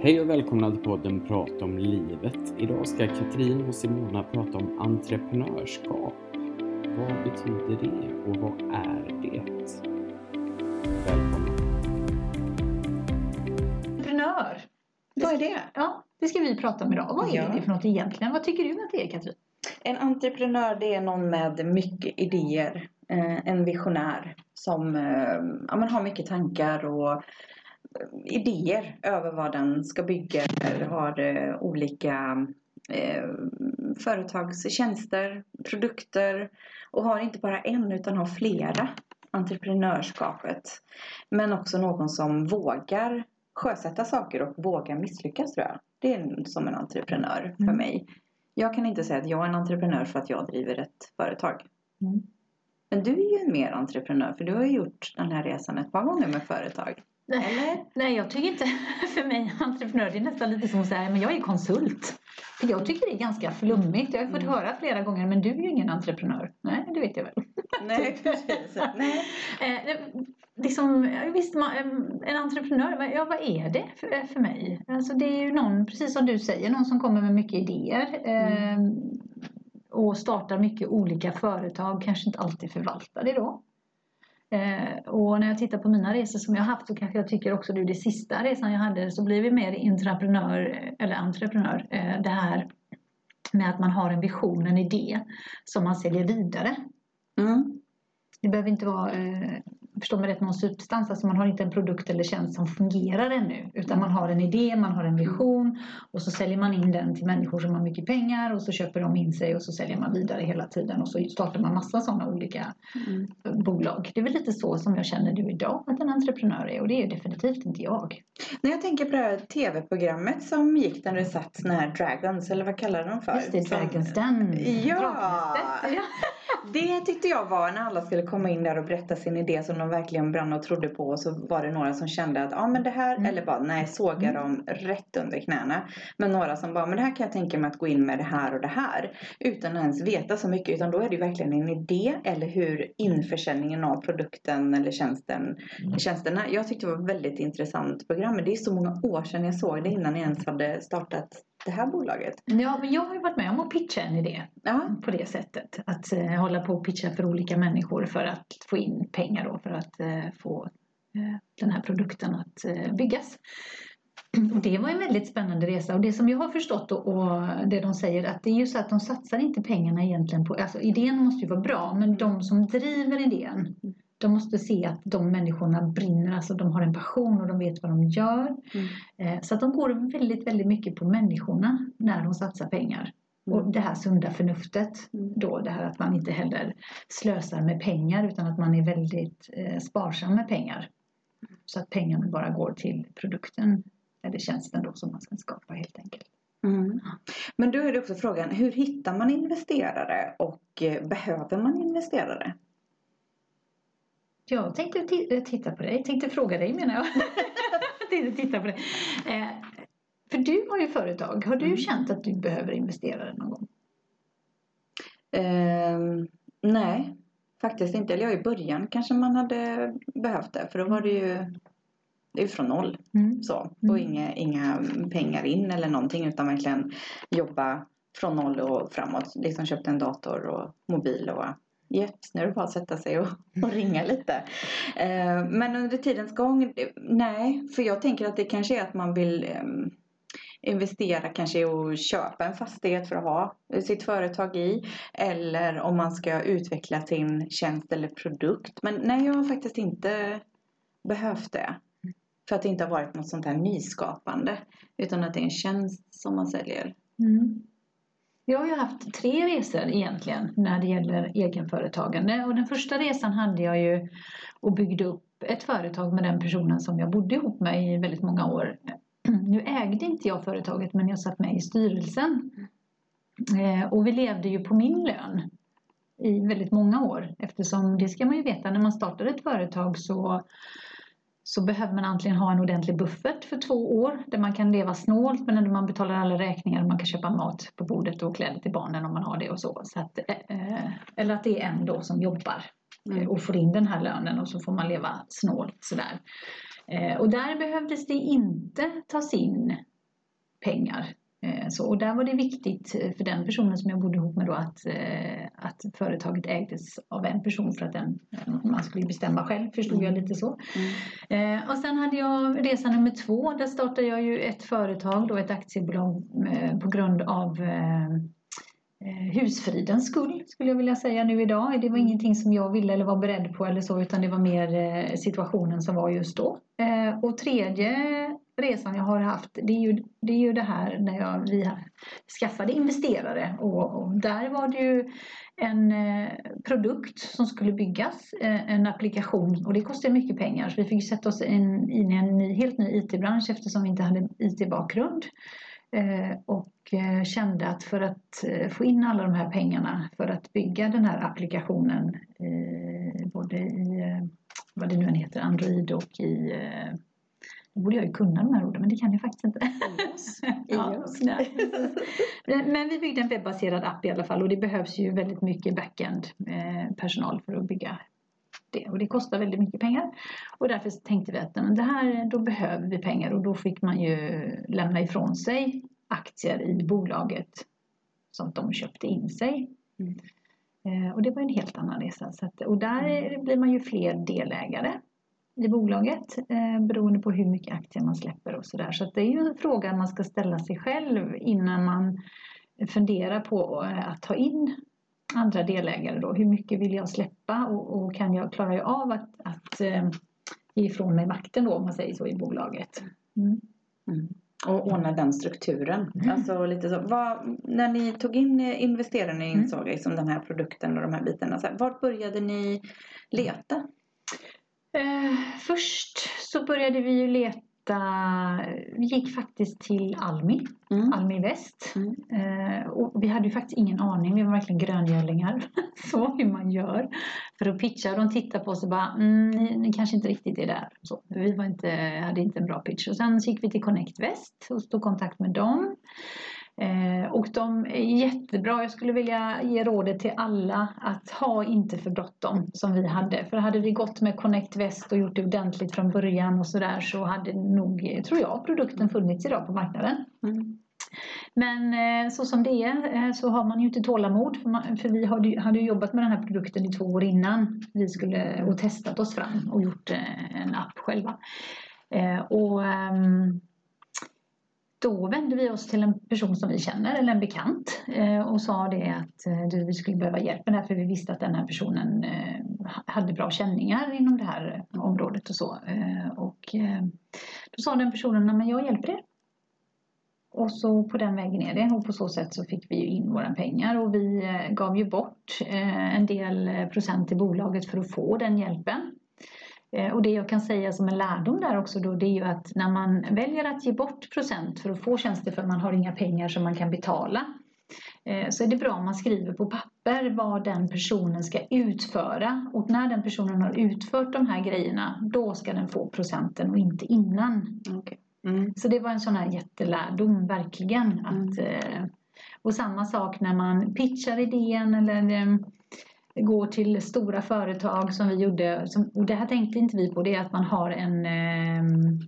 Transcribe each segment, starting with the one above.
Hej och välkomna till podden Prata om livet. Idag ska Katrin och Simona prata om entreprenörskap. Vad betyder det och vad är det? Välkomna. Entreprenör. Vad är det? Ja, det ska vi prata om idag. Vad är Ja. det för något egentligen? Vad tycker du att det är Katrin? En entreprenör det är någon med mycket idéer. Eh, en visionär som eh, ja, har mycket tankar och idéer över vad den ska bygga. Eller har eh, olika eh, företagstjänster, produkter och har inte bara en utan har flera. Entreprenörskapet. Men också någon som vågar sjösätta saker och vågar misslyckas tror jag. Det är som en entreprenör för Mm. mig. Jag kan inte säga att jag är en entreprenör för att jag driver ett företag. Mm. Men du är ju en mer entreprenör för du har ju gjort den här resan ett par gånger med företag. Eller? Nej, jag tycker inte, för mig entreprenör, är nästan lite som att säga, men jag är konsult. För jag tycker det är ganska flummigt. Jag har fått Mm. höra flera gånger, men du är ju ingen entreprenör. Nej, det vet jag väl. Nej, precis. Nej. Eh, liksom, visst, man, en entreprenör, ja, vad är det för, för mig? Alltså, det är ju någon, precis som du säger, någon som kommer med mycket idéer. Eh, och startar mycket olika företag, kanske inte alltid förvaltar det då. Eh, och när jag tittar på mina resor som jag har haft så kanske jag tycker också du, det sista resan jag hade så blev vi mer entreprenör, eller entreprenör, eh, det här med att man har en vision, en idé som man säljer vidare. Mm. Det behöver inte vara, eh, förstå mig rätt, någon substans. Alltså man har inte en produkt eller tjänst som fungerar ännu. Utan man har en idé, man har en vision och så säljer man in den till människor som har mycket pengar och så köper de in sig och så säljer man vidare hela tiden och så startar man massa sådana olika Mm. bolag. Det är väl lite så som jag känner du idag att en entreprenör är och det är definitivt inte jag. När jag tänker på det här tv-programmet som gick där det satt såna här dragons, eller vad kallar de för? Just det, Som- Dragons Den. Ja. Det tyckte jag var när alla skulle komma in där och berätta sin idé som de verkligen brann och trodde på och så var det några som kände att ja men det här Mm. eller bara nej sågar dem rätt under knäna. Men några som bara men det här kan jag tänka mig att gå in med det här och det här utan att ens veta så mycket utan då är det verkligen en idé eller hur införsäljningen av produkten eller tjänsten tjänsterna. Jag tyckte det var ett väldigt intressant program men det är så många år sedan jag såg det innan jag ens hade startat det här bolaget. ja, men jag har ju varit med om att pitcha en idé. Ja. på det sättet. Att eh, hålla på och pitcha för olika människor för att få in pengar då för att eh, få eh, den här produkten att eh, byggas. Och det var en väldigt spännande resa och det som jag har förstått och, och det de säger att det är ju så att de satsar inte pengarna egentligen på, alltså idén måste ju vara bra men de som driver idén de måste se att de människorna brinner, alltså de har en passion och de vet vad de gör. Eh, Så att de går väldigt, väldigt mycket på människorna när de satsar pengar. Och det här sunda förnuftet då, det här att man inte heller slösar med pengar utan att man är väldigt eh, sparsam med pengar. Så att pengarna bara går till produkten eller tjänsten då som man ska skapa helt enkelt. Mm. Men då är det också frågan, hur hittar man investerare och eh, behöver man investerare? Jag tänkte eh, titta på dig, tänkte fråga dig menar jag. tänkte titta på dig. Eh, för du har ju företag, har du Mm. känt att du behöver investerare någon gång? Ehm, nej, faktiskt inte. Eller ja, i början kanske man hade behövt det. För då var det ju, det är från noll. Mm. Så. Och Mm. inga, inga pengar in eller någonting. Utan verkligen jobba från noll och framåt. Liksom köpte en dator och mobil och Yes, nu är det bara att sätta sig och, och ringa lite. Eh, men under tidens gång, eh, nej. För jag tänker att det kanske är att man vill ehm, investera kanske att köpa en fastighet för att ha sitt företag i. Eller om man ska utveckla sin tjänst eller produkt. Men nej, jag har faktiskt inte behövt det. För att det inte har varit något sånt här nyskapande. Utan att det är en tjänst som man säljer. Mm. Jag har ju haft tre resor egentligen när det gäller egenföretagande. Och den första resan hade jag ju och byggde upp ett företag med den personen som jag bodde ihop med i väldigt många år. Nu ägde inte jag företaget men jag satt med i styrelsen. Eh, och vi levde ju på min lön i väldigt många år eftersom det ska man ju veta när man startar ett företag så så behöver man antingen ha en ordentlig buffert för två år där man kan leva snålt men ändå man betalar alla räkningar och man kan köpa mat på bordet och kläder till barnen om man har det och så. så att, eh, eller att det är en då som jobbar Mm. och får in den här lönen och så får man leva snålt sådär. Eh, och där behövdes det inte tas in pengar. Eh, så, och där var det viktigt för den personen som jag bodde ihop med då att, eh, att företaget ägdes av en person för att den, man skulle bestämma själv, förstod jag lite så. Mm. Och sen hade jag resa nummer två, där startade jag ju ett företag, då ett aktiebolag på grund av husfridens skull skulle jag vilja säga nu idag. Det var ingenting som jag ville eller var beredd på eller så utan det var mer situationen som var just då. Och tredje resan jag har haft det är ju det, är ju det här när jag, vi skaffade investerare och, och där var det ju en eh, produkt som skulle byggas, eh, en applikation och det kostade mycket pengar så vi fick sätta oss in, in i en ny, helt ny IT-bransch eftersom vi inte hade IT-bakgrund. Eh, och eh, kände att för att eh, få in alla de här pengarna för att bygga den här applikationen eh, både i vad det nu än heter, Android och i borde jag ju kunna de här orden men det kan jag faktiskt inte. ja, men vi byggde en webbaserad app i alla fall och det behövs ju väldigt mycket backend personal för att bygga det och det kostar väldigt mycket pengar. Och därför tänkte vi att det här, då behöver vi pengar och då fick man ju lämna ifrån sig aktier i bolaget som de köpte in sig. Mm. Eh, och det var en helt annan resa. Så att, och där mm. blir man ju fler delägare i bolaget eh, beroende på hur mycket aktier man släpper och sådär. Så, så det är ju en fråga man ska ställa sig själv innan man funderar på eh, att ta in andra delägare då. Hur mycket vill jag släppa och, och kan jag, klarar jag av att, att eh, ge ifrån mig makten då om man säger så i bolaget. Mm. Mm. Och ordna den strukturen. Mm. Alltså lite så. Vad, när ni tog in investerarna insåg mm. liksom den här produkten och de här bitarna. Så här, vart började ni leta? Eh, först så började vi ju leta vi gick faktiskt till Almi, mm. Almi Väst. Mm. Eh, och vi hade ju faktiskt ingen aning, vi var verkligen gröngölingar. så hur man gör för att pitcha. De tittade på oss och bara, mm, ni, ni, kanske inte riktigt är där. Så, vi var inte, hade inte en bra pitch. Och sen gick vi till Connect Väst och tog kontakt med dem. Eh, och de är jättebra. Jag skulle vilja ge rådet till alla att ha inte för bråttom som vi hade. För hade vi gått med Connect Väst och gjort det ordentligt från början och sådär så hade nog, tror jag, produkten funnits idag på marknaden. Mm. Men eh, så som det är eh, så har man ju inte tålamod för, man, för vi hade, hade jobbat med den här produkten i två år innan vi skulle och testat oss fram och gjort en app själva. Och ehm, då vände vi oss till en person som vi känner eller en bekant eh, och sa det att eh, du, vi skulle behöva hjälp med det här för vi visste att den här personen eh, hade bra känningar inom det här området och så. Och då sa den personen, men jag hjälper er. Och så på den vägen är det och på så sätt så fick vi ju in våra pengar och vi gav ju bort en del procent till bolaget för att få den hjälpen. Eh, och det jag kan säga som en lärdom där också då det är ju att när man väljer att ge bort procent för att få tjänster för man har inga pengar som man kan betala eh, så är det bra om man skriver på papper vad den personen ska utföra och när den personen har utfört de här grejerna då ska den få procenten och inte innan. Okay. Mm. Så det var en sån här jättelärdom verkligen. Att, mm. Eh, och samma sak när man pitchar idén eller går till stora företag som vi gjorde. och det här tänkte inte vi på. Det är att man har en, ehm,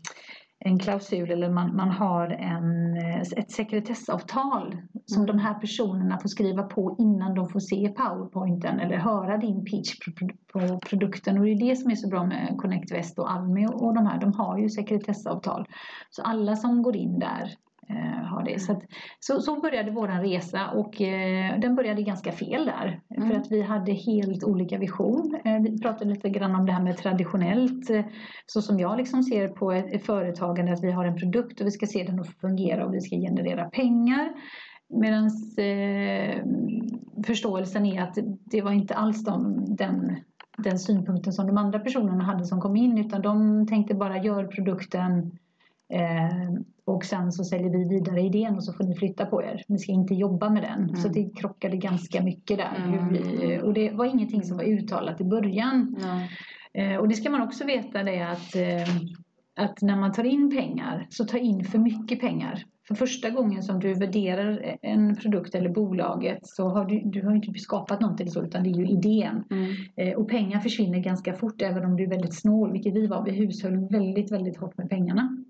en klausul eller man, man har en, eh, ett sekretessavtal som de här personerna får skriva på innan de får se powerpointen eller höra din pitch på, på produkten. Och det är det som är så bra med Connect West och Almi och de här. De har ju sekretessavtal. Så alla som går in där eh, har det. Så, att, så, så, började vår resa och eh, den började ganska fel där. Mm. För att vi hade helt olika vision. Eh, vi pratade lite grann om det här med traditionellt. Så som jag liksom ser på ett företagande att vi har en produkt och vi ska se den att fungera och vi ska generera pengar. Medan eh, förståelsen är att det var inte alls de, den den synpunkten som de andra personerna hade som kom in utan de tänkte bara gör produkten Eh, och sen så säljer vi vidare idén och så får ni flytta på er. Ni ska inte jobba med den. Mm. Så det krockade ganska mycket där. Mm. Vi, och det var ingenting som var uttalat i början. Eh, och det ska man också veta det att, eh, att när man tar in pengar så ta in för mycket pengar. För första gången som du värderar en produkt eller bolaget så har du, du har inte skapat någonting så utan det är ju idén. Mm. Eh, och pengar försvinner ganska fort även om du är väldigt snål, vilket vi var. Vi hushöll väldigt, väldigt hårt med pengarna.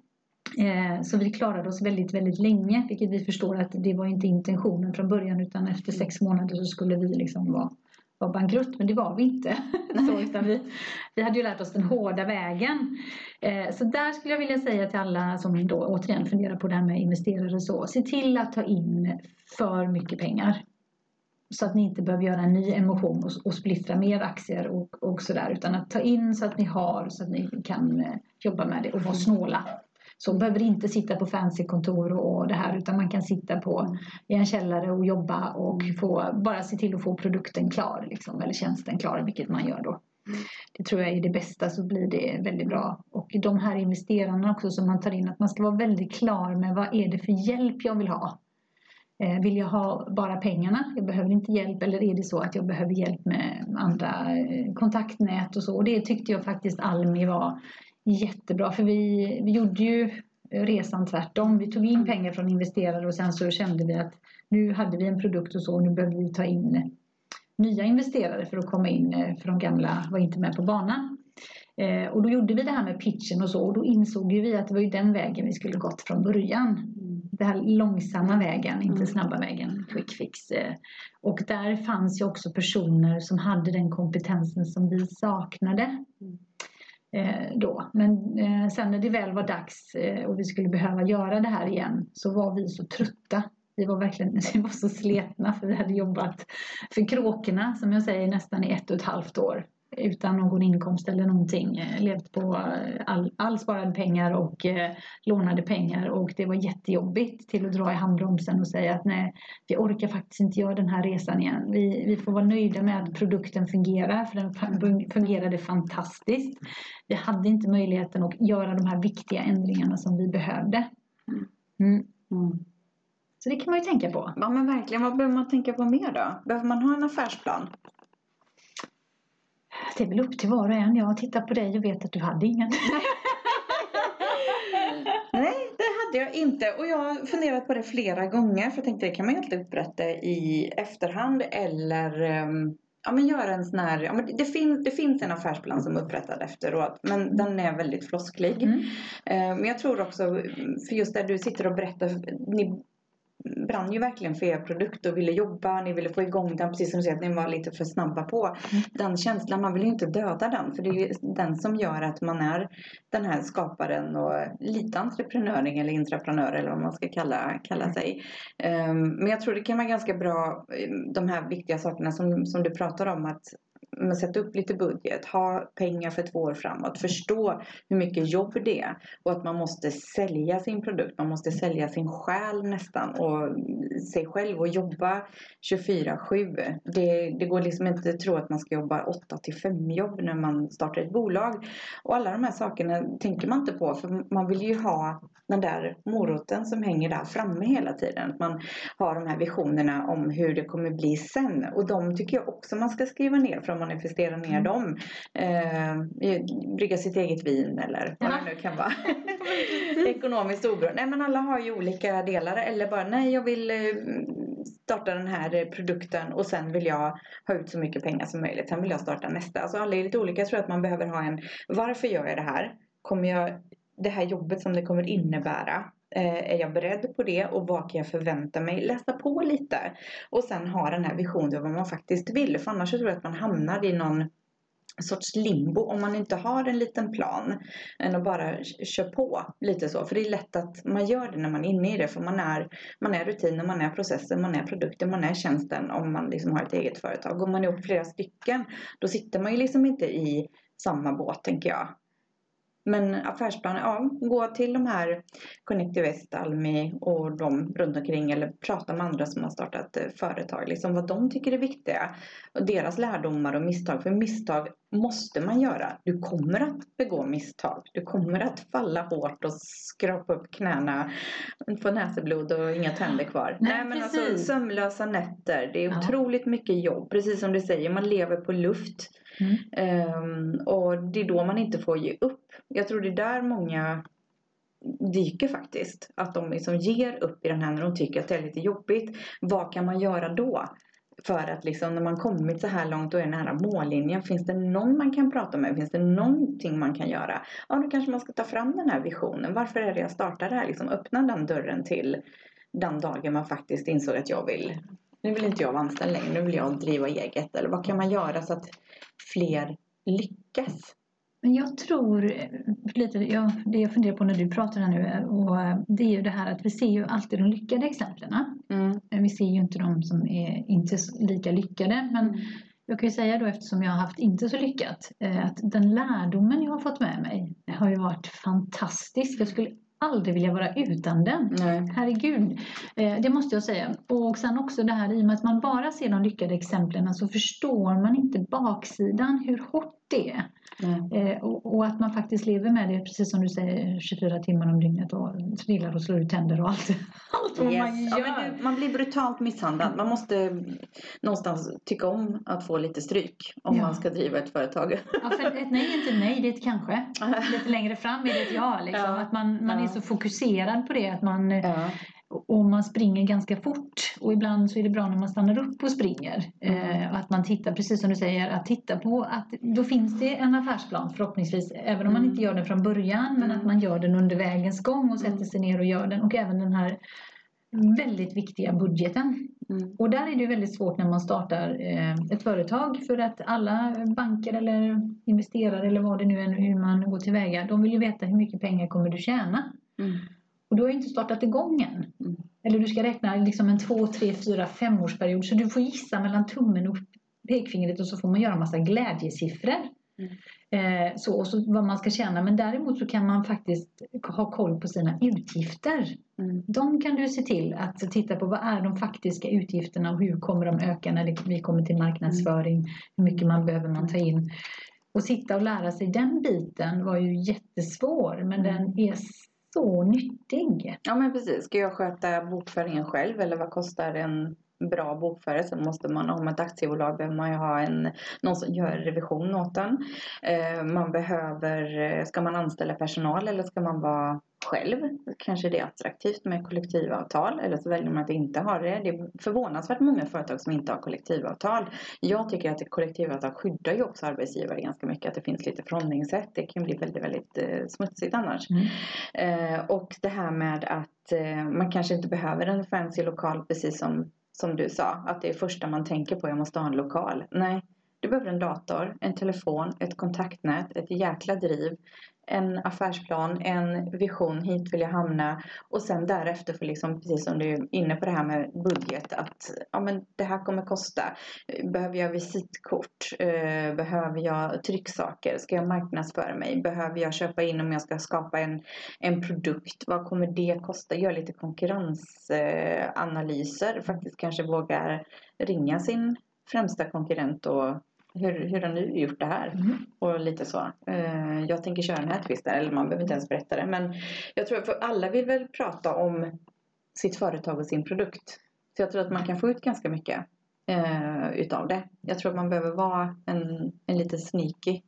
Eh, så vi klarade oss väldigt, väldigt länge, vilket vi förstår att det var inte intentionen från början utan efter sex månader så skulle vi liksom vara, vara bankrutt, men det var vi inte. så, utan vi, vi hade ju lärt oss den hårda vägen. Eh, så där skulle jag vilja säga till alla som då återigen funderar på det här med investerare så, se till att ta in för mycket pengar. Så att ni inte behöver göra en ny emission och, och splittra mer aktier och, och sådär. Utan att ta in så att ni har så att ni kan eh, jobba med det och vara snåla. Så behöver inte sitta på fancy kontor och det här utan man kan sitta på i en källare och jobba och få, bara se till att få produkten klar liksom, eller tjänsten klar, vilket man gör då. Det tror jag är det bästa så blir det väldigt bra. Och de här investerarna också som man tar in, att man ska vara väldigt klar med vad är det för hjälp jag vill ha. Eh, vill jag ha bara pengarna? Jag behöver inte hjälp. Eller är det så att jag behöver hjälp med andra eh, kontaktnät och så? Och det tyckte jag faktiskt Almi var jättebra. För vi, vi gjorde ju resan tvärtom. Vi tog in pengar från investerare och sen så kände vi att nu hade vi en produkt och så och nu behöver vi ta in nya investerare för att komma in eh, för de gamla var inte med på banan. Eh, och då gjorde vi det här med pitchen och så och då insåg vi att det var ju den vägen vi skulle gått från början. Den här långsamma vägen, inte snabba vägen, quick fix. Eh. Och där fanns ju också personer som hade den kompetensen som vi saknade. Eh, då. Men eh, sen när det väl var dags eh, och vi skulle behöva göra det här igen så var vi så trötta. Vi var verkligen vi var så sletna för vi hade jobbat för kråkorna som jag säger nästan i ett och ett halvt år utan någon inkomst eller någonting. Eh, levt på eh, all, all sparade pengar och eh, lånade pengar och det var jättejobbigt till att dra i handbromsen och säga att nej, vi orkar faktiskt inte göra den här resan igen. Vi, vi får vara nöjda med att produkten fungerar för den fungerade fantastiskt. Vi hade inte möjligheten att göra de här viktiga ändringarna som vi behövde. Mm. Mm. Så det kan man ju tänka på. Ja men verkligen. Vad behöver man tänka på mer då? Behöver man ha en affärsplan? Det är väl upp till var och en. Jag har tittat på dig och vet att du hade ingen. Nej, det hade jag inte. Och jag har funderat på det flera gånger. För jag tänkte det kan man ju alltid upprätta i efterhand. Eller um, ja, men göra en sån här. Ja, men det, fin, det finns en affärsplan som är upprättad efteråt. Men den är väldigt flosklig. Mm. Uh, men jag tror också, för just där du sitter och berättar. Ni brann ju verkligen för er produkt och ville jobba, ni ville få igång den precis som du säger att ni var lite för snabba på. Mm. Den känslan, man vill ju inte döda den för det är ju den som gör att man är den här skaparen och lite entreprenöring eller intraprenör eller vad man ska kalla, kalla mm. sig. Um, men jag tror det kan vara ganska bra de här viktiga sakerna som, som du pratar om att men sätta upp lite budget, ha pengar för två år framåt, förstå hur mycket jobb det är och att man måste sälja sin produkt, man måste sälja sin själ nästan och sig själv och jobba 24-7. Det, det går liksom inte att tro att man ska jobba 8 till 5 jobb när man startar ett bolag. Och alla de här sakerna tänker man inte på för man vill ju ha den där moroten som hänger där framme hela tiden. Att man har de här visionerna om hur det kommer bli sen. Och de tycker jag också man ska skriva ner för att manifestera ner mm. dem. Eh, brygga sitt eget vin eller vad det nu kan vara. Ekonomiskt oberoende. Nej men alla har ju olika delar. Eller bara nej jag vill eh, starta den här produkten och sen vill jag ha ut så mycket pengar som möjligt. Sen vill jag starta nästa. Alltså alla är lite olika. Jag tror att man behöver ha en varför gör jag det här? Kommer jag det här jobbet som det kommer innebära. Eh, är jag beredd på det och vad kan jag förvänta mig? Läsa på lite och sen ha den här visionen av vad man faktiskt vill. För annars tror jag att man hamnar i någon sorts limbo om man inte har en liten plan än att bara köra på lite så. För det är lätt att man gör det när man är inne i det för man är, man är rutinen, man är processen, man är produkten, man är tjänsten om man liksom har ett eget företag. Går man ihop flera stycken då sitter man ju liksom inte i samma båt tänker jag. Men affärsplanen, ja, gå till de här Connectivest, Almi och de runt omkring eller prata med andra som har startat eh, företag. Liksom vad de tycker är viktiga. Och deras lärdomar och misstag. För misstag måste man göra. Du kommer att begå misstag. Du kommer att falla hårt och skrapa upp knäna, få näseblod och inga tänder kvar. Nej, Nej men alltså sömnlösa nätter. Det är ja. otroligt mycket jobb. Precis som du säger, man lever på luft. Mm. Um, och det är då man inte får ge upp. Jag tror det är där många dyker faktiskt. Att de liksom ger upp i den här när de tycker att det är lite jobbigt. Vad kan man göra då? för att liksom när man kommit så här långt och är nära mållinjen, finns det någon man kan prata med? Finns det någonting man kan göra? Ja, då kanske man ska ta fram den här visionen. Varför är det jag startar det här? Liksom öppna den dörren till den dagen man faktiskt insåg att jag vill, nu vill inte jag vara anställd längre, nu vill jag driva eget. Eller vad kan man göra så att fler lyckas? Men jag tror eh, lite, ja, det jag funderar på när du pratar här nu eh, och eh, det är ju det här att vi ser ju alltid de lyckade exemplen. Mm. Vi ser ju inte de som är inte lika lyckade. Men jag kan ju säga då eftersom jag har haft inte så lyckat att den lärdomen jag har fått med mig har ju varit fantastisk. Jag skulle aldrig vilja vara utan den. Nej. Herregud, eh, det måste jag säga. Och sen också det här i och med att man bara ser de lyckade exemplen så förstår man inte baksidan, hur hårt det. Nej. Eh, och, och att man faktiskt lever med det, precis som du säger, 24 timmar om dygnet och trillar och slår ut tänder och allt, allt vad man Yes. Ja, gör. men det, man blir brutalt misshandlad. Man måste någonstans tycka om att få lite stryk om Ja. man ska driva ett företag. Ja, för ett nej är inte nej, det är ett kanske. Lite längre fram är det ett ja. Liksom. Ja. Att man, man Ja. är så fokuserad på det att man, Ja. Och man springer ganska fort. Och ibland så är det bra när man stannar upp och springer. Mm. Eh, och att man tittar, precis som du säger, att titta på att då finns det en affärsplan förhoppningsvis. Även om man Mm. inte gör den från början, men Mm. att man gör den under vägens gång och sätter Mm. sig ner och gör den. Och även den här väldigt viktiga budgeten. Mm. Och där är det väldigt svårt när man startar eh, ett företag för att alla banker eller investerare eller vad det nu är hur man går tillväga, de vill ju veta hur mycket pengar kommer du tjäna. Mm. Och du har ju inte startat igång än. Mm. Eller du ska räkna liksom en två, tre, fyra, femårsperiod. Så du får gissa mellan tummen och pekfingret och så får man göra en massa glädjesiffror. Mm. Eh, så, och så vad man ska tjäna. Men däremot så kan man faktiskt ha koll på sina utgifter. Mm. De kan du se till att titta på vad är de faktiska utgifterna och hur kommer de öka när det, vi kommer till marknadsföring. Hur mycket man behöver man ta in. Och sitta och lära sig den biten var ju jättesvår men Mm. den är så nyttig. Ja men precis. Ska jag sköta bokföringen själv eller vad kostar en bra bokförare så måste man om ett aktiebolag behöver man ju ha en, någon som gör revision åt den. Eh, man behöver, eh, ska man anställa personal eller ska man vara själv? Kanske det är attraktivt med kollektivavtal eller så väljer man att inte ha det. Det är förvånansvärt många företag som inte har kollektivavtal. Jag tycker att kollektivavtal skyddar ju också arbetsgivare ganska mycket. Att det finns lite förhållningssätt. Det kan bli väldigt, väldigt eh, smutsigt annars. Mm. Eh, och det här med att eh, man kanske inte behöver en fancy lokal precis som, som du sa. Att det är första man tänker på, jag måste ha en lokal. Nej, du behöver en dator, en telefon, ett kontaktnät, ett jäkla driv, en affärsplan, en vision, hit vill jag hamna. Och sen därefter för liksom, precis som du är inne på det här med budget, att ja, men det här kommer kosta. Behöver jag visitkort? Eh, behöver jag trycksaker? Ska jag marknadsföra mig? Behöver jag köpa in om jag ska skapa en, en produkt? Vad kommer det kosta? Gör lite konkurrensanalyser. Faktiskt kanske vågar ringa sin främsta konkurrent och hur, hur har ni gjort det här? Mm. Och lite så. Eh, jag tänker köra den här twisten. Eller man behöver inte ens berätta det. Men jag tror för alla vill väl prata om sitt företag och sin produkt. Så jag tror att man kan få ut ganska mycket eh, utav det. Jag tror att man behöver vara en, en lite sneaky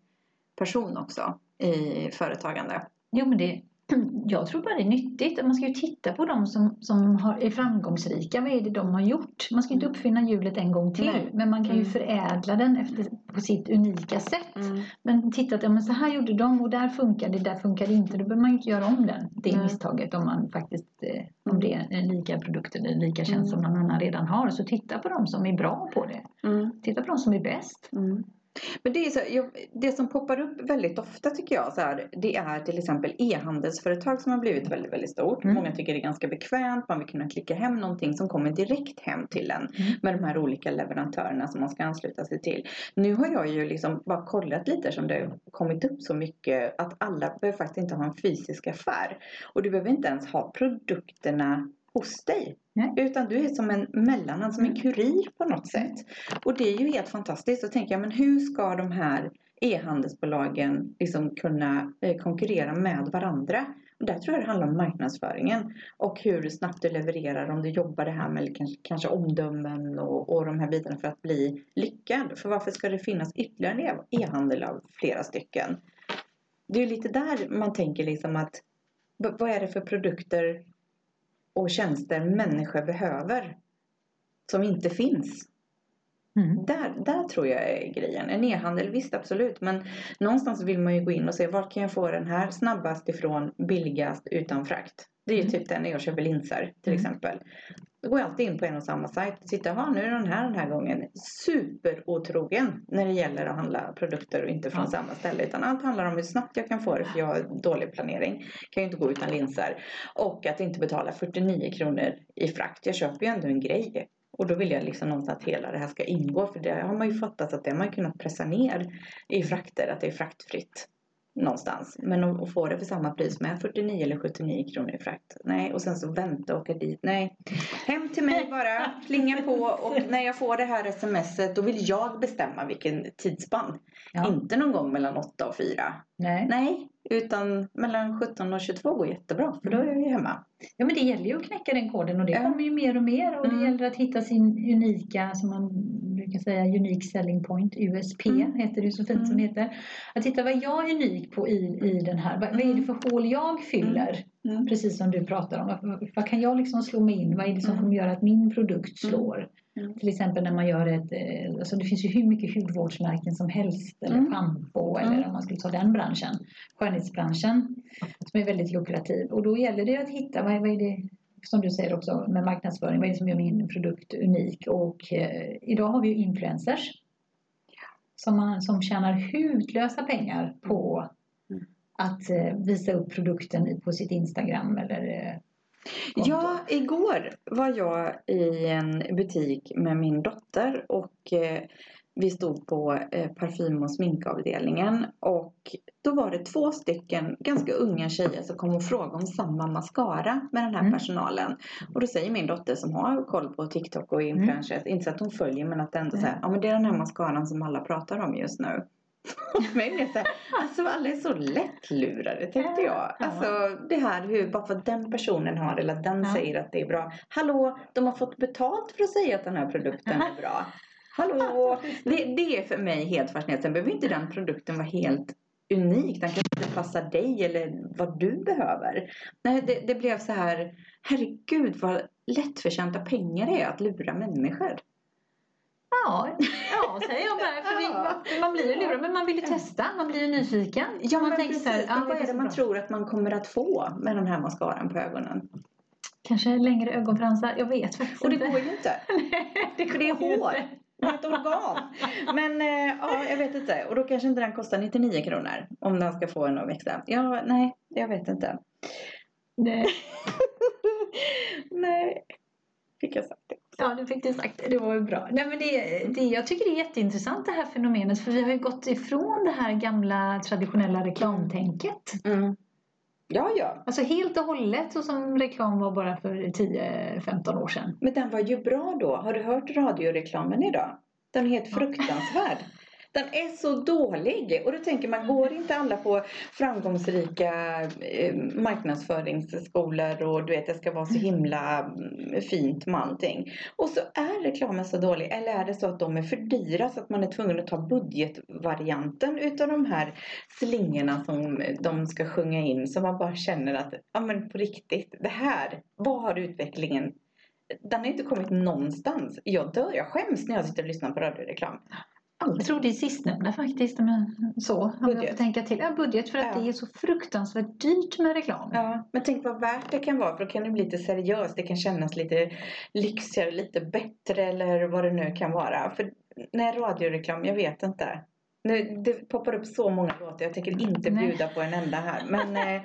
person också i företagande. Jo, men det, jag tror bara det är nyttigt. Man ska ju titta på de som, som har, är framgångsrika. Vad är det de har gjort? Man ska inte uppfinna hjulet en gång till. Nej. Men man kan ju Mm. förädla den efter, på sitt unika sätt. Mm. Men titta att ja, men så här gjorde de och där funkar det, där funkar det inte. Då behöver man ju inte göra om den, det Nej. misstaget om man faktiskt eh, om det är en lika produkt eller en lika tjänst Mm. som någon annan redan har. Så titta på de som är bra på det. Mm. Titta på de som är bäst. Men det, är så, jag, det som poppar upp väldigt ofta tycker jag så här, det är till exempel e-handelsföretag som har blivit väldigt, väldigt stort. Mm. Många tycker det är ganska bekvämt, man vill kunna klicka hem någonting som kommer direkt hem till en Mm. med de här olika leverantörerna som man ska ansluta sig till. Nu har jag ju liksom bara kollat lite som det har kommit upp så mycket att alla behöver faktiskt inte ha en fysisk affär. Och du behöver inte ens ha produkterna hos dig. Nej. Utan du är som en mellanhand, som en kurir på något sätt. Och det är ju helt fantastiskt. Då tänker jag, men hur ska de här e-handelsbolagen liksom kunna eh, konkurrera med varandra? Och där tror jag det handlar om marknadsföringen. Och hur snabbt du levererar, om du jobbar det här med kanske, kanske omdömen och, och de här bitarna för att bli lyckad. För varför ska det finnas ytterligare e-handel av flera stycken? Det är ju lite där man tänker liksom att vad är det för produkter och tjänster människor behöver som inte finns. Mm. Där, där tror jag är grejen. En e-handel, visst absolut. Men någonstans vill man ju gå in och se var kan jag få den här snabbast ifrån, billigast, utan frakt. Det är ju Mm. typ det när jag köper linser till Mm. exempel. Då går jag alltid in på en och samma sajt tittar, ja nu är den här den här gången. Superotrogen när det gäller att handla produkter och inte från Ja. samma ställe. Utan allt handlar om hur snabbt jag kan få det för jag har dålig planering. Kan ju inte gå utan linser. Och att inte betala 49 kronor i frakt. Jag köper ju ändå en grej. Och då vill jag liksom någonstans att hela det här ska ingå. För det har man ju fattat att det har man kunnat pressa ner i frakter. Att det är fraktfritt någonstans. Men att, att få det för samma pris med 49 eller 79 kronor i frakt. Nej, och sen så vänta och åka dit. Nej. Hem till mig bara, plinga på och när jag får det här smset då vill jag bestämma vilken tidsspann. Ja. Inte någon gång mellan 8 och 4. Nej. Nej, utan mellan 17 och 22 går jättebra för då är jag ju hemma. Ja men det gäller ju att knäcka den koden och det kommer ju mer och mer och Mm. det gäller att hitta sin unika, som man brukar säga, unique selling point, USP Mm. heter det så fint som det heter. Att hitta vad jag är unik på i, i den här, vad, vad är det för hål jag fyller? Mm. Precis som du pratar om, vad, vad kan jag liksom slå mig in? Vad är det som Mm. kommer göra att min produkt slår? Mm. Till exempel när man gör ett, eh, alltså det finns ju hur mycket hudvårdsmärken som helst eller Mm. Mm. eller om man skulle ta den branschen, skönhetsbranschen som är väldigt lukrativ och då gäller det att hitta vad, vad är det som du säger också med marknadsföring, vad är det som gör min produkt unik och eh, idag har vi ju influencers som, man, som tjänar hutlösa pengar på Mm. att eh, visa upp produkten på sitt Instagram eller eh. Ja, igår var jag i en butik med min dotter och eh, vi stod på eh, parfym och sminkavdelningen och då var det två stycken ganska unga tjejer som kom och frågade om samma mascara med den här Mm. personalen. Och då säger min dotter som har koll på TikTok och influencers, inte så att hon följer men att ändå Mm. säger ja men det är den här mascaran som alla pratar om just nu. Men så här, alltså alla är så lättlurade tänkte jag. Ja. Alltså det här hur, bara för att den personen har eller att den Ja. säger att det är bra. Hallå, de har fått betalt för att säga att den här produkten är bra. Hallå, det, det är för mig helt fascinerande. Sen behöver inte den produkten vara helt unik. Den kanske inte passar dig eller vad du behöver. Nej, det, det blev så här, herregud vad lättförtjänta pengar det är att lura människor. Ja, ja säger jag bara. För Ja. man blir ju lurad, men man vill ju testa. Man blir ju nyfiken. Ja, man men tänker precis. så här, ja, vad är det man bra. tror att man kommer att få med den här mascaran på ögonen? Kanske längre ögonfransar. Jag vet faktiskt Och det går ju inte. det För det är går hår. inte. Ett organ. Men eh, ja, jag vet inte. Och då kanske inte den kostar 99 kronor. Om den ska få en att växa. Ja, nej, jag vet inte. Nej. nej. Fick jag sagt det? Ja, det fick du sagt. Det var ju bra. Nej, men det, det, jag tycker det är jätteintressant det här fenomenet. För vi har ju gått ifrån det här gamla traditionella reklamtänket. Mm. Ja, ja. Alltså helt och hållet så som reklam var bara för 10-15 år sedan. Men den var ju bra då. Har du hört radioreklamen idag? Den är helt fruktansvärd. Den är så dålig. Och då tänker man, går inte alla på framgångsrika eh, marknadsföringsskolor och du vet, det ska vara så himla mm, fint med allting. Och så är reklamen så dålig. Eller är det så att de är för dyra så att man är tvungen att ta budgetvarianten utav de här slingorna som de ska sjunga in. Så man bara känner att, ja men på riktigt, det här, vad har utvecklingen den har inte kommit någonstans. Jag dör, jag skäms när jag sitter och lyssnar på radioreklam. Jag tror det är sistnämnda faktiskt. Men så, om jag Budget. får tänka till. Ja, budget. För att Ja. det är så fruktansvärt dyrt med reklam. Ja, men tänk vad värt det kan vara för då kan det bli lite seriöst. Det kan kännas lite lyxigare, lite bättre eller vad det nu kan vara. För när radioreklam, jag vet inte. Nu, det poppar upp så många låtar, jag tänker inte Nej. bjuda på en enda här. Men eh,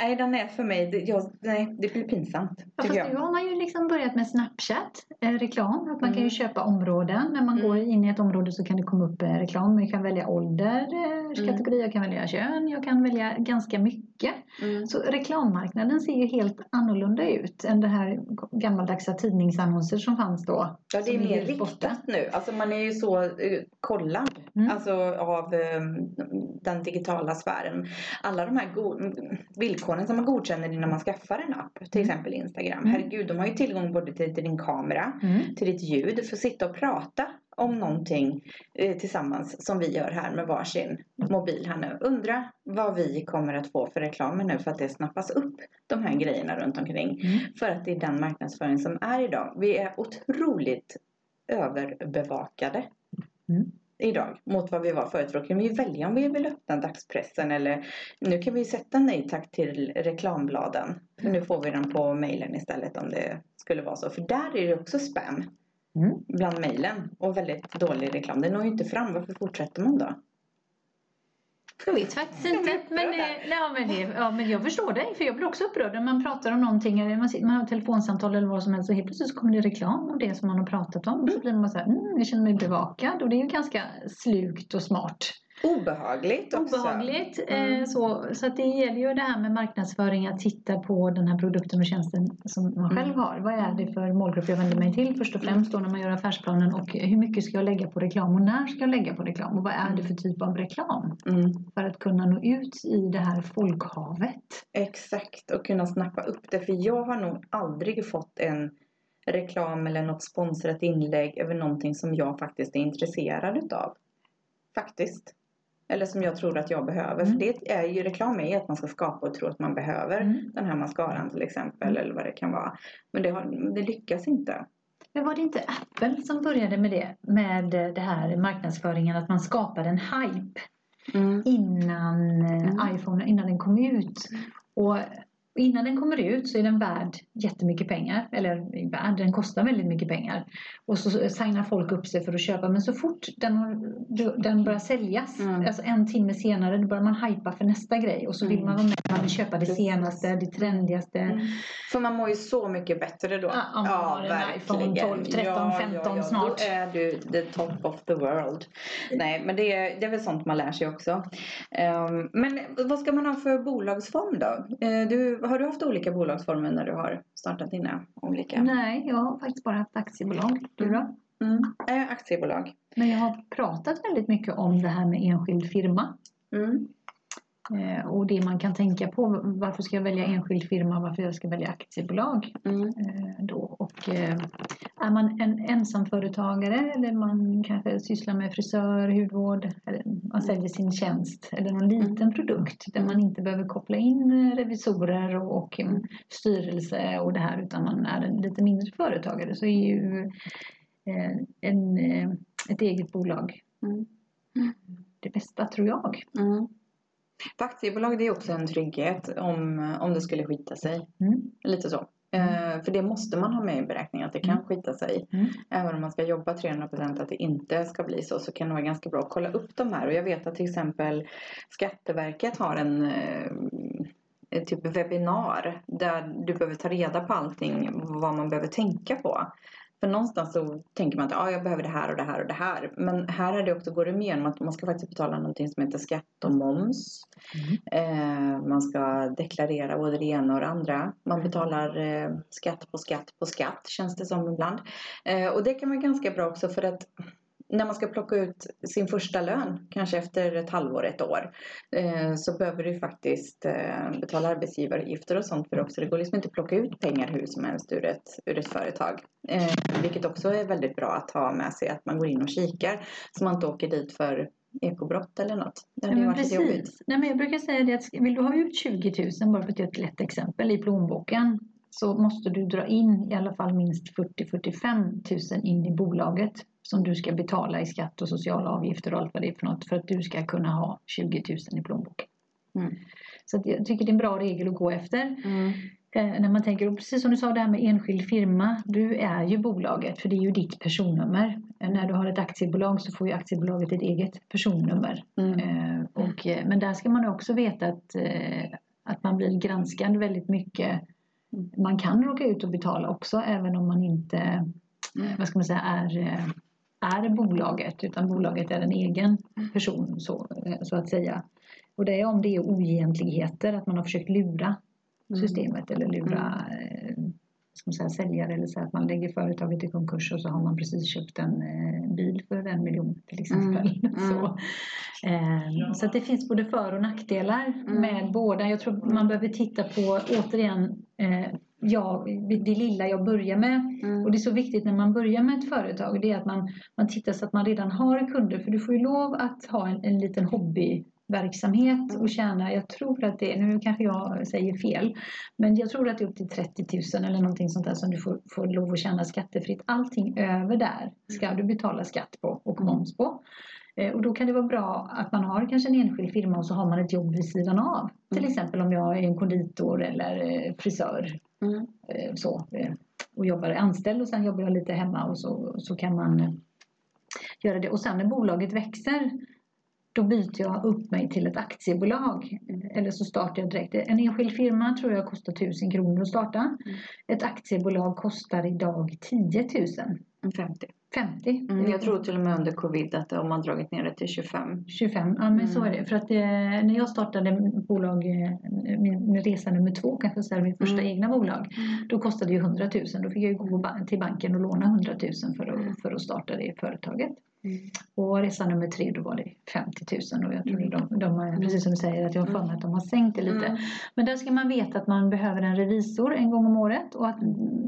nej, den är för mig, det, jag, nej, det blir pinsamt. Ja, fast nu jag. har man ju liksom börjat med Snapchat, eh, reklam. Att man kan ju Mm. köpa områden. När man Mm. går in i ett område så kan det komma upp eh, reklam. Man kan välja ålder, eh, Mm. kategori, jag kan välja kön, jag kan välja ganska mycket. Mm. Så reklammarknaden ser ju helt annorlunda ut än det här gammaldagsa tidningsannonser som fanns då. Ja, det är mer riktat nu. Alltså man är ju så eh, kollad Mm. alltså, av eh, den digitala sfären. Alla de här villkoren som man godkänner när man skaffar en app, till Mm. exempel Instagram. Mm. Herregud, de har ju tillgång både till, till din kamera, Mm. till ditt ljud, för att sitta och prata om någonting eh, tillsammans som vi gör här med varsin mobil här nu. Undra vad vi kommer att få för reklamer nu för att det snappas upp de här grejerna runt omkring. Mm. För att det är den marknadsföring som är idag. Vi är otroligt överbevakade. Mm. Idag mot vad vi var förut. Då kan vi välja om vi vill öppna dagspressen eller nu kan vi sätta nej tack till reklambladen. För nu får vi den på mejlen istället om det skulle vara så. För där är det också spam Mm. bland mejlen och väldigt dålig reklam. Det når ju inte fram. Varför fortsätter man då? Jag vet faktiskt inte. Men, eh, ja, men, det, ja, men jag förstår dig. För jag blir också upprörd när man pratar om någonting. Eller man, sitter, man har ett telefonsamtal eller vad som helst. Och helt plötsligt så kommer det reklam om det som man har pratat om. Och så blir man så här, mm, jag känner mig bevakad. Och det är ju ganska slukt och smart. Obehagligt också. Obehagligt. Mm. Eh, så, så att det gäller ju det här med marknadsföring. Att titta på den här produkten och tjänsten som man själv Mm. har. Vad är det för målgrupp jag vänder mig till först och främst då när man gör affärsplanen. Och hur mycket ska jag lägga på reklam och när ska jag lägga på reklam? Och vad är det för typ av reklam? Mm. för att kunna nå ut i det här folkhavet. Exakt, och kunna snappa upp det. För jag har nog aldrig fått en reklam eller något sponsrat inlägg över någonting som jag faktiskt är intresserad utav. Faktiskt. Eller som jag tror att jag behöver. Mm. För det är ju reklam är ju att man ska skapa och tro att man behöver Mm. den här mascaran till exempel. Eller vad det kan vara. Men det, har, det lyckas inte. Men var det inte Apple som började med det? Med det här marknadsföringen, att man skapade en hype innan eh, Mm. iPhone, innan den kom ut. Och innan den kommer ut så är den värd jättemycket pengar. Eller värd, den kostar väldigt mycket pengar. Och så signar folk upp sig för att köpa. Men så fort den, har, den börjar säljas, Mm. alltså en timme senare, då börjar man hypa för nästa grej. Och så vill Mm. man vara med, man vill köpa det senaste, det trendigaste. Mm. För man mår ju så mycket bättre då. Ja, om man har en iPhone 12, 13, 15 snart. Då är du the top of the world. Nej, men det är, det är väl sånt man lär sig också. Ehm, men vad ska man ha för bolagsform då? Eh, du, har du haft olika bolagsformer när du har startat dina olika? Nej, jag har faktiskt bara haft aktiebolag. Du då? Mm. Eh, aktiebolag. Men jag har pratat väldigt mycket om det här med enskild firma. Mm. Eh, och det man kan tänka på. Varför ska jag välja enskild firma? Varför jag ska välja aktiebolag? Mm. Eh, då. Och, eh, är man en ensamföretagare eller man kanske sysslar med frisör, hudvård. Man säljer sin tjänst. Eller någon liten produkt där man inte behöver koppla in revisorer och, och eh, styrelse och det här. Utan man är en lite mindre företagare. Så är ju en, ett eget bolag Mm. det bästa tror jag. Mm. För aktiebolag det är också en trygghet om, om det skulle skita sig. Mm. Lite så. Eh, för det måste man ha med i beräkningen att det kan Mm. skita sig. Mm. Även om man ska jobba 300% att det inte ska bli så så kan det vara ganska bra att kolla upp de här. Och jag vet att till exempel Skatteverket har en eh, en typ webbinar där du behöver ta reda på allting vad man behöver tänka på. För någonstans så tänker man att ah, jag behöver det här och det här och det här. Men här är det också, går det igenom att man ska faktiskt betala någonting som heter skatt och moms. Eh, man ska deklarera både det ena och det andra. Man betalar eh, skatt på skatt på skatt känns det som ibland. Eh, och det kan vara ganska bra också för att när man ska plocka ut sin första lön, kanske efter ett halvår, ett år, eh, så behöver du faktiskt eh, betala arbetsgivaravgifter och sånt för det också. Det går liksom inte att plocka ut pengar hur som helst ur ett, ur ett företag. Eh, vilket också är väldigt bra att ha med sig, att man går in och kikar så man inte åker dit för ekobrott eller något. Det Ja, hade men varit jobbigt. precis. Nej, men jag brukar säga det att vill du ha ut 20 000, bara för att ge ett lätt exempel, i plånboken så måste du dra in i alla fall minst 40-45 000 in i bolaget som du ska betala i skatt och sociala avgifter och allt vad det är för något för att du ska kunna ha 20 000 i plånboken. Mm. Så jag tycker det är en bra regel att gå efter. Mm. Eh, när man tänker, och precis som du sa det här med enskild firma, du är ju bolaget för det är ju ditt personnummer. Eh, när du har ett aktiebolag så får ju aktiebolaget ett eget personnummer. Mm. Eh, och, eh, men där ska man också veta att, eh, att man blir granskad väldigt mycket. Mm. Man kan råka ut och betala också även om man inte Mm. vad ska man säga, är, eh, är bolaget utan bolaget är en egen person så, så att säga. Och det är om det är oegentligheter, att man har försökt lura Mm. systemet eller lura eh, ska man säga, säljare eller så att man lägger företaget i konkurs och så har man precis köpt en eh, bil för en miljon till exempel. Mm, mm. Så, eh, så det finns både för och nackdelar Mm. med båda. Jag tror man behöver titta på återigen eh, ja, det lilla jag börjar med. Mm. Och det är så viktigt när man börjar med ett företag. Det är att man, man tittar så att man redan har kunder. För du får ju lov att ha en, en liten hobby verksamhet och tjänar, jag tror att det, nu kanske jag säger fel, men jag tror att det är upp till 30 000 eller någonting sånt där som du får, får lov att tjäna skattefritt. Allting över där ska du betala skatt på och moms på. Eh, och då kan det vara bra att man har kanske en enskild firma och så har man ett jobb vid sidan av. Till Mm. exempel om jag är en konditor eller eh, frisör. Mm. Så, eh, och jobbar anställd och sen jobbar jag lite hemma och så, så kan man eh, göra det. Och sen när bolaget växer då byter jag upp mig till ett aktiebolag. Eller så startar jag direkt. En enskild firma tror jag kostar 1000 kronor att starta. Ett aktiebolag kostar idag 10 000. 50. 50. Mm, jag tror till och med under covid att de har dragit ner det till 25. 25, ja men så är Mm. det. För att eh, när jag startade bolag, eh, min, resa nummer två kanske så här, mitt första Mm. egna bolag. Då kostade det ju 100 000. Då fick jag ju gå till banken och låna 100 000 för att, för att starta det företaget. Och resa nummer tre då var det 50 000 och jag tror Mm. de, de, precis som du säger att jag har för mig att de har sänkt det lite. Mm. Men där ska man veta att man behöver en revisor en gång om året och att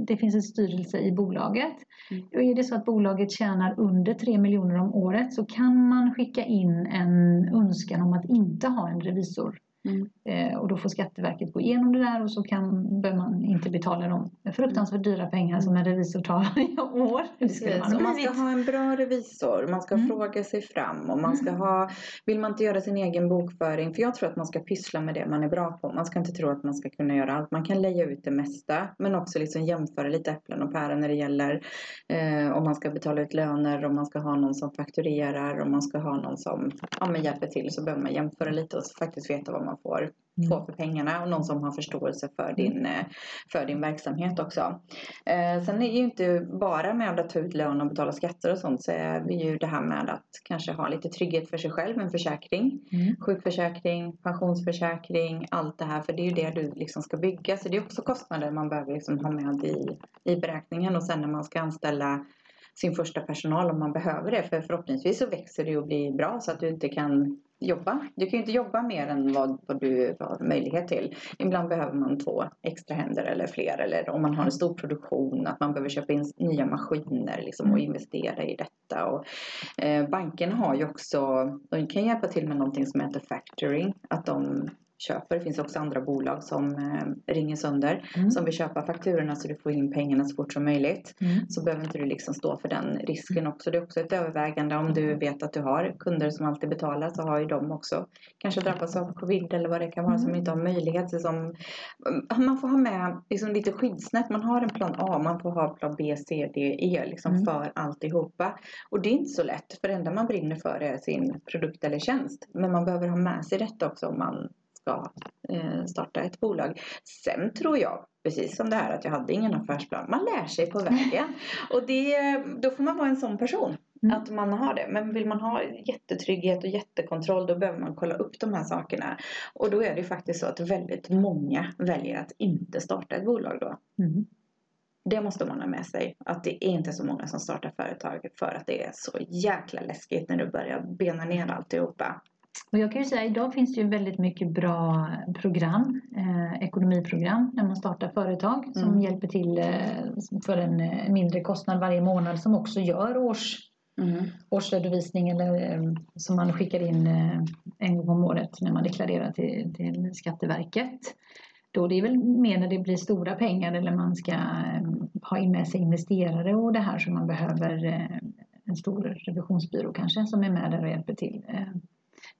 det finns en styrelse i bolaget. Mm. Och är det så att bolaget tjänar under 3 miljoner om året så kan man skicka in en önskan om att inte ha en revisor. Mm. Eh, och då får Skatteverket gå igenom det där och så kan, behöver man inte betala de fruktansvärt dyra pengar som en revisor tar varje år. Det skulle man ska ha en bra revisor, man ska Mm. fråga sig fram och man ska ha, vill man inte göra sin egen bokföring, för jag tror att man ska pyssla med det man är bra på. Man ska inte tro att man ska kunna göra allt. Man kan leja ut det mesta, men också liksom jämföra lite äpplen och päron när det gäller eh, om man ska betala ut löner, om man ska ha någon som fakturerar, om man ska ha någon som ja, men hjälper till så behöver man jämföra lite och faktiskt veta vad man får Mm. få för pengarna och någon som har förståelse för din, eh, för din verksamhet också. Eh, sen är ju inte bara med att ta ut lön och betala skatter och sånt så är det ju det här med att kanske ha lite trygghet för sig själv, en försäkring. Mm. Sjukförsäkring, pensionsförsäkring, allt det här. För det är ju det du liksom ska bygga. Så det är också kostnader man behöver liksom ha med i, i beräkningen. Och sen när man ska anställa sin första personal om man behöver det. För förhoppningsvis så växer det och blir bra så att du inte kan jobba. Du kan ju inte jobba mer än vad, vad du har möjlighet till. Ibland behöver man två extra händer eller fler. Eller om man har en stor produktion att man behöver köpa in nya maskiner liksom, och investera i detta. Och, eh, banken har ju också, de kan hjälpa till med någonting som heter factoring. Att de köper. Det finns också andra bolag som eh, ringer sönder. Mm. Som vill köpa fakturorna så du får in pengarna så fort som möjligt Mm. så behöver inte du liksom stå för den risken också. Det är också ett övervägande om du vet att du har kunder som alltid betalar så har ju de också kanske drabbats av covid eller vad det kan vara som Mm. inte har möjlighet. Så som, man får ha med liksom lite skyddsnät. Man har en plan A, man får ha plan B, C, D, E liksom Mm. för alltihopa. Och det är inte så lätt för det enda man brinner för är sin produkt eller tjänst. Men man behöver ha med sig detta också om man ska eh, starta ett bolag. Sen tror jag, precis som det här att jag hade ingen affärsplan. Man lär sig på vägen. Och det, då får man vara en sån person. Mm. Att man har det. Men vill man ha jättetrygghet och jättekontroll då behöver man kolla upp de här sakerna. Och då är det faktiskt så att väldigt många väljer att inte starta ett bolag då. Mm. Det måste man ha med sig. Att det är inte så många som startar företag för att det är så jäkla läskigt när du börjar bena ner alltihopa. Och jag kan ju säga idag finns det ju väldigt mycket bra program, eh, ekonomiprogram när man startar företag som Mm. hjälper till eh, för en eh, mindre kostnad varje månad som också gör års, årsredovisning eller eh, som man skickar in eh, en gång om året när man deklarerar till, till Skatteverket. Då det är väl mer när det blir stora pengar eller man ska eh, ha in med sig investerare och det här som man behöver eh, en stor revisionsbyrå kanske som är med där och hjälper till.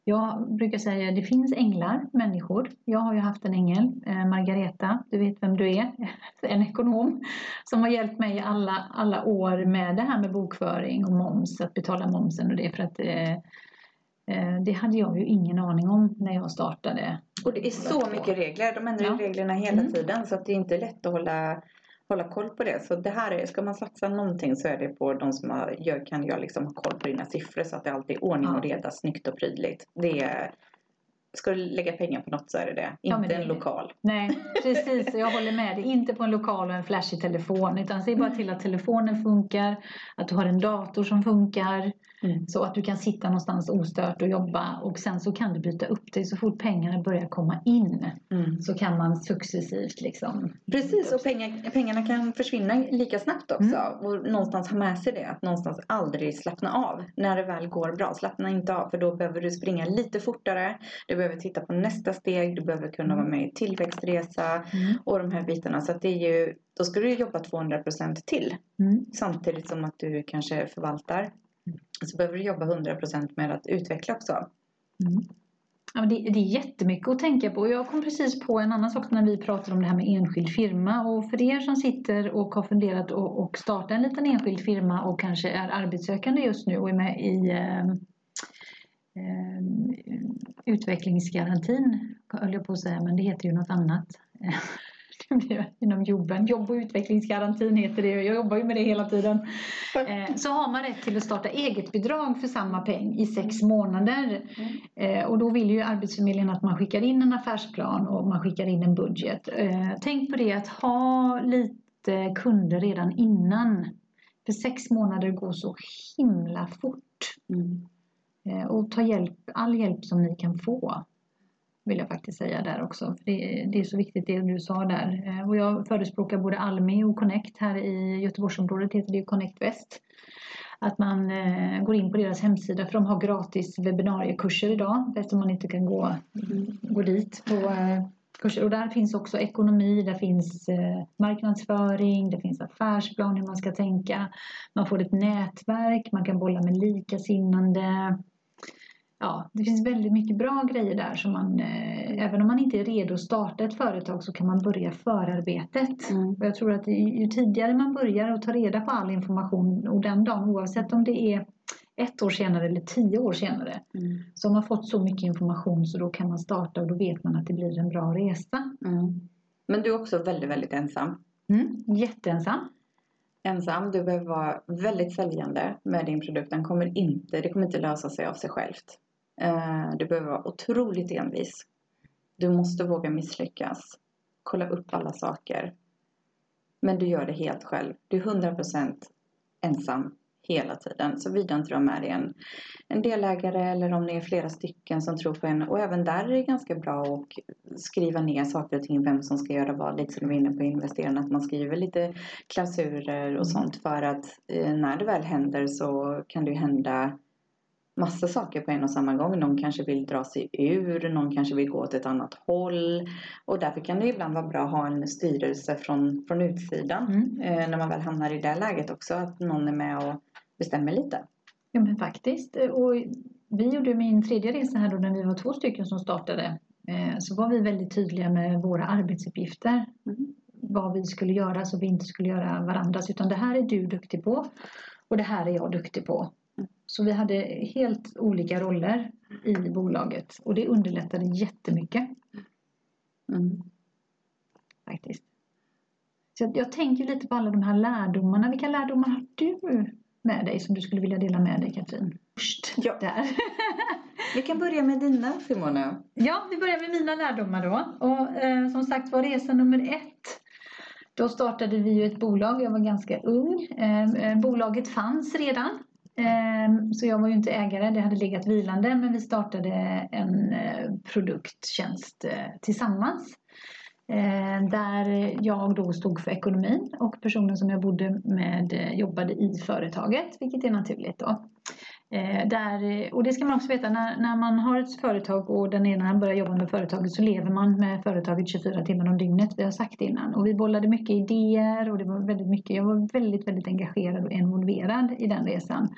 Jag brukar säga att det finns änglar, människor. Jag har ju haft en ängel, eh, Margareta, du vet vem du är, en ekonom som har hjälpt mig alla, alla år med det här med bokföring och moms, att betala momsen och det för att eh, eh, det hade jag ju ingen aning om när jag startade. Och det är så mycket regler. De ändrar Ja. reglerna hela Mm. tiden så att det är inte lätt att hålla, hålla koll på det. Så det här är, ska man satsa någonting så är det på de som har, gör, kan jag liksom ha koll på dina siffror så att det alltid är ordning och reda, snyggt och prydligt. Det är, ska du lägga pengar på något så är det det. Ja, inte det- en lokal. Nej, precis. Jag håller med dig. Inte på en lokal och en flashig telefon. Utan se bara till att telefonen funkar, att du har en dator som funkar. Mm. Så att du kan sitta någonstans ostört och jobba och sen så kan du byta upp dig så fort pengarna börjar komma in. Mm. Så kan man successivt liksom Precis, och pengar, pengarna kan försvinna lika snabbt också. Och någonstans ha med sig det, att någonstans aldrig slappna av. När det väl går bra, slappna inte av. För då behöver du springa lite fortare. Du behöver titta på nästa steg. Du behöver kunna vara med i tillväxtresa. Mm. Och de här bitarna. Så att det är ju, då ska du jobba 200% till. Mm. Samtidigt som att du kanske förvaltar. Så behöver du jobba 100% med att utveckla också. Mm. Ja, det, det är jättemycket att tänka på. Jag kom precis på en annan sak när vi pratade om det här med enskild firma. Och för er som sitter och har funderat och, och starta en liten enskild firma och kanske är arbetssökande just nu och är med i eh, eh, utvecklingsgarantin, höll jag på att säga, men det heter ju något annat. Inom jobben. Jobb och utvecklingsgarantin heter det. Jag jobbar ju med det hela tiden. Eh, så har man rätt till att starta eget bidrag för samma peng i sex månader. Eh, och då vill ju Arbetsförmedlingen att man skickar in en affärsplan och man skickar in en budget. Eh, tänk på det att ha lite kunder redan innan. För sex månader går så himla fort. Eh, och ta hjälp, all hjälp som ni kan få. Vill jag faktiskt säga där också. För det, det är så viktigt det du sa där. Eh, och jag förespråkar både Almi och Connect här i Göteborgsområdet heter det ju Connect Väst. Att man eh, går in på deras hemsida för de har gratis webbinariekurser idag eftersom man inte kan gå, gå dit på eh, kurser. Och där finns också ekonomi, där finns marknadsföring, det finns affärsplan hur man ska tänka. Man får ett nätverk, man kan bolla med likasinnande. Ja, det finns väldigt mycket bra grejer där som man, eh, även om man inte är redo att starta ett företag så kan man börja förarbetet. Mm. Jag tror att ju, ju tidigare man börjar och tar reda på all information och den dagen oavsett om det är ett år senare eller tio år senare Mm. så har man fått så mycket information så då kan man starta och då vet man att det blir en bra resa. Mm. Men du är också väldigt, väldigt ensam. Mm. Jätteensam. Ensam, du behöver vara väldigt säljande med din produkt. Den kommer inte, det kommer inte lösa sig av sig självt. Eh, du behöver vara otroligt envis. Du måste våga misslyckas. Kolla upp alla saker. Men du gör det helt själv. Du är 100% ensam hela tiden. Såvida inte du har med dig en, en delägare eller om ni är flera stycken som tror på en. Och även där är det ganska bra att skriva ner saker och ting, vem som ska göra vad. Lite som du var inne på investerarna, att man skriver lite klausurer och sånt för att eh, när det väl händer så kan det ju hända massa saker på en och samma gång. Någon kanske vill dra sig ur, någon kanske vill gå åt ett annat håll. Och därför kan det ibland vara bra att ha en styrelse från, från utsidan. Mm. Eh, när man väl hamnar i det läget också, att någon är med och bestämmer lite. Ja men faktiskt. Och vi gjorde min tredje resa här då när vi var två stycken som startade. Eh, Så var vi väldigt tydliga med våra arbetsuppgifter. Mm. Vad vi skulle göra så vi inte skulle göra varandras. Utan det här är du duktig på. Och det här är jag duktig på. Så vi hade helt olika roller i bolaget. Och det underlättade jättemycket Mm. faktiskt. Så jag, jag tänker lite på alla de här lärdomarna. Vilka lärdomar har du med dig som du skulle vilja dela med dig Katrin? Först Ja. där. Vi kan börja med dina Simone. Ja, vi börjar med mina lärdomar då. Och eh, som sagt var resa nummer ett. Då startade vi ju ett bolag. Jag var ganska ung. Eh, eh, bolaget fanns redan. Ehm, så jag var ju inte ägare. Det hade legat vilande. Men vi startade en eh, produkttjänst eh, tillsammans. Ehm, där jag då stod för ekonomin och personen som jag bodde med eh, jobbade i företaget, vilket är naturligt då. Eh, där, och det ska man också veta, när, när man har ett företag och den ena börjar jobba med företaget så lever man med företaget 24 timmar om dygnet. Vi har sagt det innan. Och vi bollade mycket idéer och det var väldigt mycket, jag var väldigt, väldigt engagerad och involverad i den resan.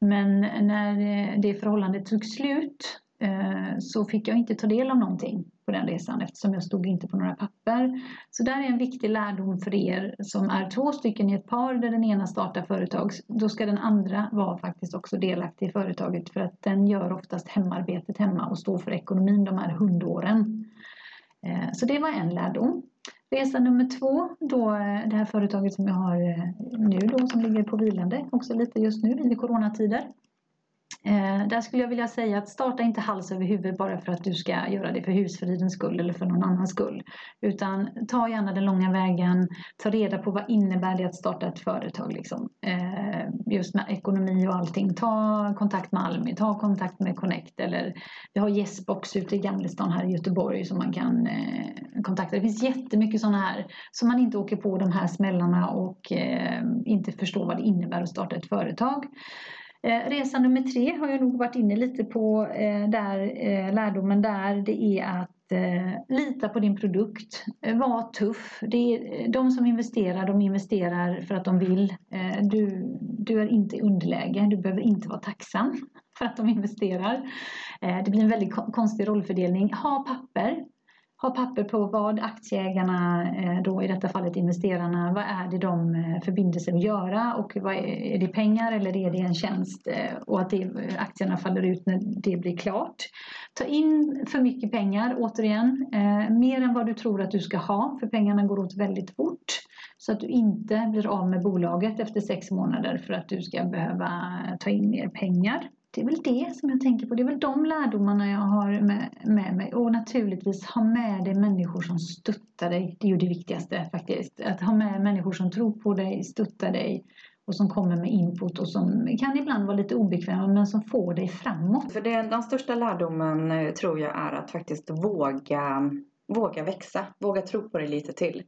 Men när eh, det förhållandet tog slut Eh, så fick jag inte ta del av någonting på den resan eftersom jag stod inte på några papper. Så där är en viktig lärdom för er som är två stycken i ett par där den ena startar företag. Då ska den andra vara faktiskt också delaktig i företaget för att den gör oftast hemarbetet hemma och står för ekonomin de här hundåren. Eh, så det var en lärdom. Resa nummer två, då eh, det här företaget som jag har nu då som ligger på vilande också lite just nu i coronatider. Eh, där skulle jag vilja säga att starta inte hals över huvud bara för att du ska göra det för husfridens skull eller för någon annans skull. Utan ta gärna den långa vägen, ta reda på vad innebär det att starta ett företag. Liksom. Eh, just med ekonomi och allting. Ta kontakt med Almi, ta kontakt med Connect eller vi har Yesbox ute i Gamlestan här i Göteborg som man kan eh, kontakta. Det finns jättemycket sådana här så man inte åker på de här smällarna och eh, inte förstår vad det innebär att starta ett företag. Eh, resa nummer tre har jag nog varit inne lite på eh, där eh, lärdomen där det är att lita på din produkt. Var tuff. Det är, de som investerar, de investerar för att de vill. Du, du är inte i underläge. Du behöver inte vara tacksam för att de investerar. Det blir en väldigt konstig rollfördelning. Ha papper ha papper på vad aktieägarna, eh, då i detta fallet investerarna, vad är det de eh, förbinder sig att göra och vad är, är det pengar eller är det en tjänst eh, och att det, aktierna faller ut när det blir klart. Ta in för mycket pengar återigen, mer än vad du tror att du ska ha för pengarna går åt väldigt fort så att du inte blir av med bolaget efter sex månader för att du ska behöva ta in mer pengar. Det är väl det som jag tänker på. Det är väl de lärdomarna jag har med, med mig. Och naturligtvis ha med dig människor som stöttar dig. Det är ju det viktigaste faktiskt. Att ha med människor som tror på dig, stöttar dig och som kommer med input och som kan ibland vara lite obekväma men som får dig framåt. För det, den största lärdomen eh, tror jag är att faktiskt våga Våga växa, våga tro på det lite till.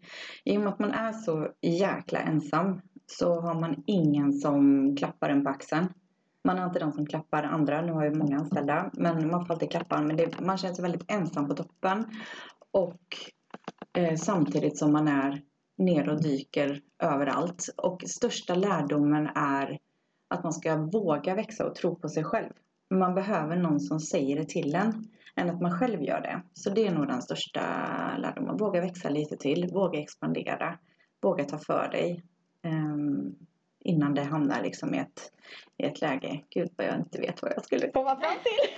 I och med att man är så jäkla ensam så har man ingen som klappar en på axeln. Man är inte den som klappar andra. Nu har jag många anställda. Men man får alltid klappa. Men det, man känner sig väldigt ensam på toppen. Och eh, samtidigt som man är ner och dyker överallt. Och största lärdomen är att man ska våga växa och tro på sig själv. Man behöver någon som säger det till en än att man själv gör det. Så det är nog den största lärdomen. Våga växa lite till, våga expandera, våga ta för dig. Um, innan det hamnar liksom i ett, i ett läge. Gud vad jag inte vet vad jag skulle komma fram till.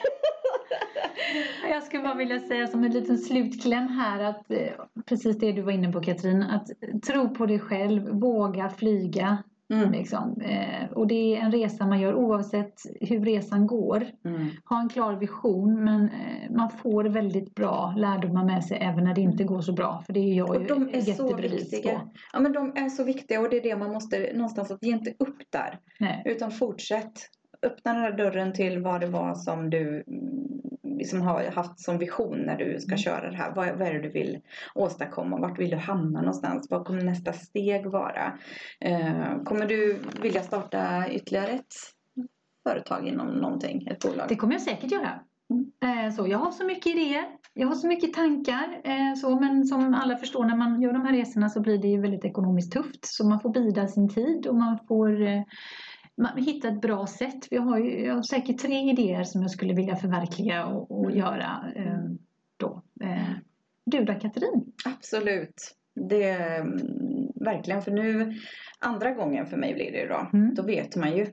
jag skulle bara vilja säga som en liten slutkläm här att eh, precis det du var inne på Katrin, att tro på dig själv, våga flyga, Mm. Liksom. Eh, och det är en resa man gör oavsett hur resan går. Mm. Ha en klar vision men eh, man får väldigt bra lärdomar med sig även när det inte går så bra. För det är jag och de är så viktiga. På. Ja men de är så viktiga och det är det man måste någonstans att ge inte upp där. Nej. Utan fortsätt. Öppna den där dörren till vad det var som du liksom har haft som vision när du ska mm. köra det här? Vad, vad är det du vill åstadkomma? Vart vill du hamna någonstans? Vad kommer nästa steg vara? Eh, kommer du vilja starta ytterligare ett företag inom någonting? Ett bolag? Det kommer jag säkert göra. Mm. Eh, så jag har så mycket idéer, jag har så mycket tankar. Eh, så, men som alla förstår när man gör de här resorna så blir det ju väldigt ekonomiskt tufft. Så man får bida sin tid och man får eh, hitta ett bra sätt. Vi har ju, jag har säkert tre idéer som jag skulle vilja förverkliga och, och mm. göra eh, då. Eh, du då Katrin? Absolut. Det mm, verkligen för nu andra gången för mig blir det då. Mm. Då vet man ju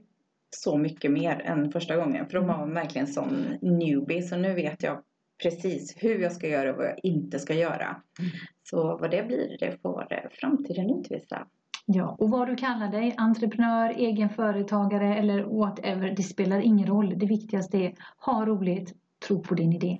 så mycket mer än första gången. För då var man verkligen som newbie. Så nu vet jag precis hur jag ska göra och vad jag inte ska göra. Mm. Så vad det blir, det får framtiden utvisa. Ja, och vad du kallar dig, entreprenör, egenföretagare eller whatever, det spelar ingen roll. Det viktigaste är ha roligt, tro på din idé.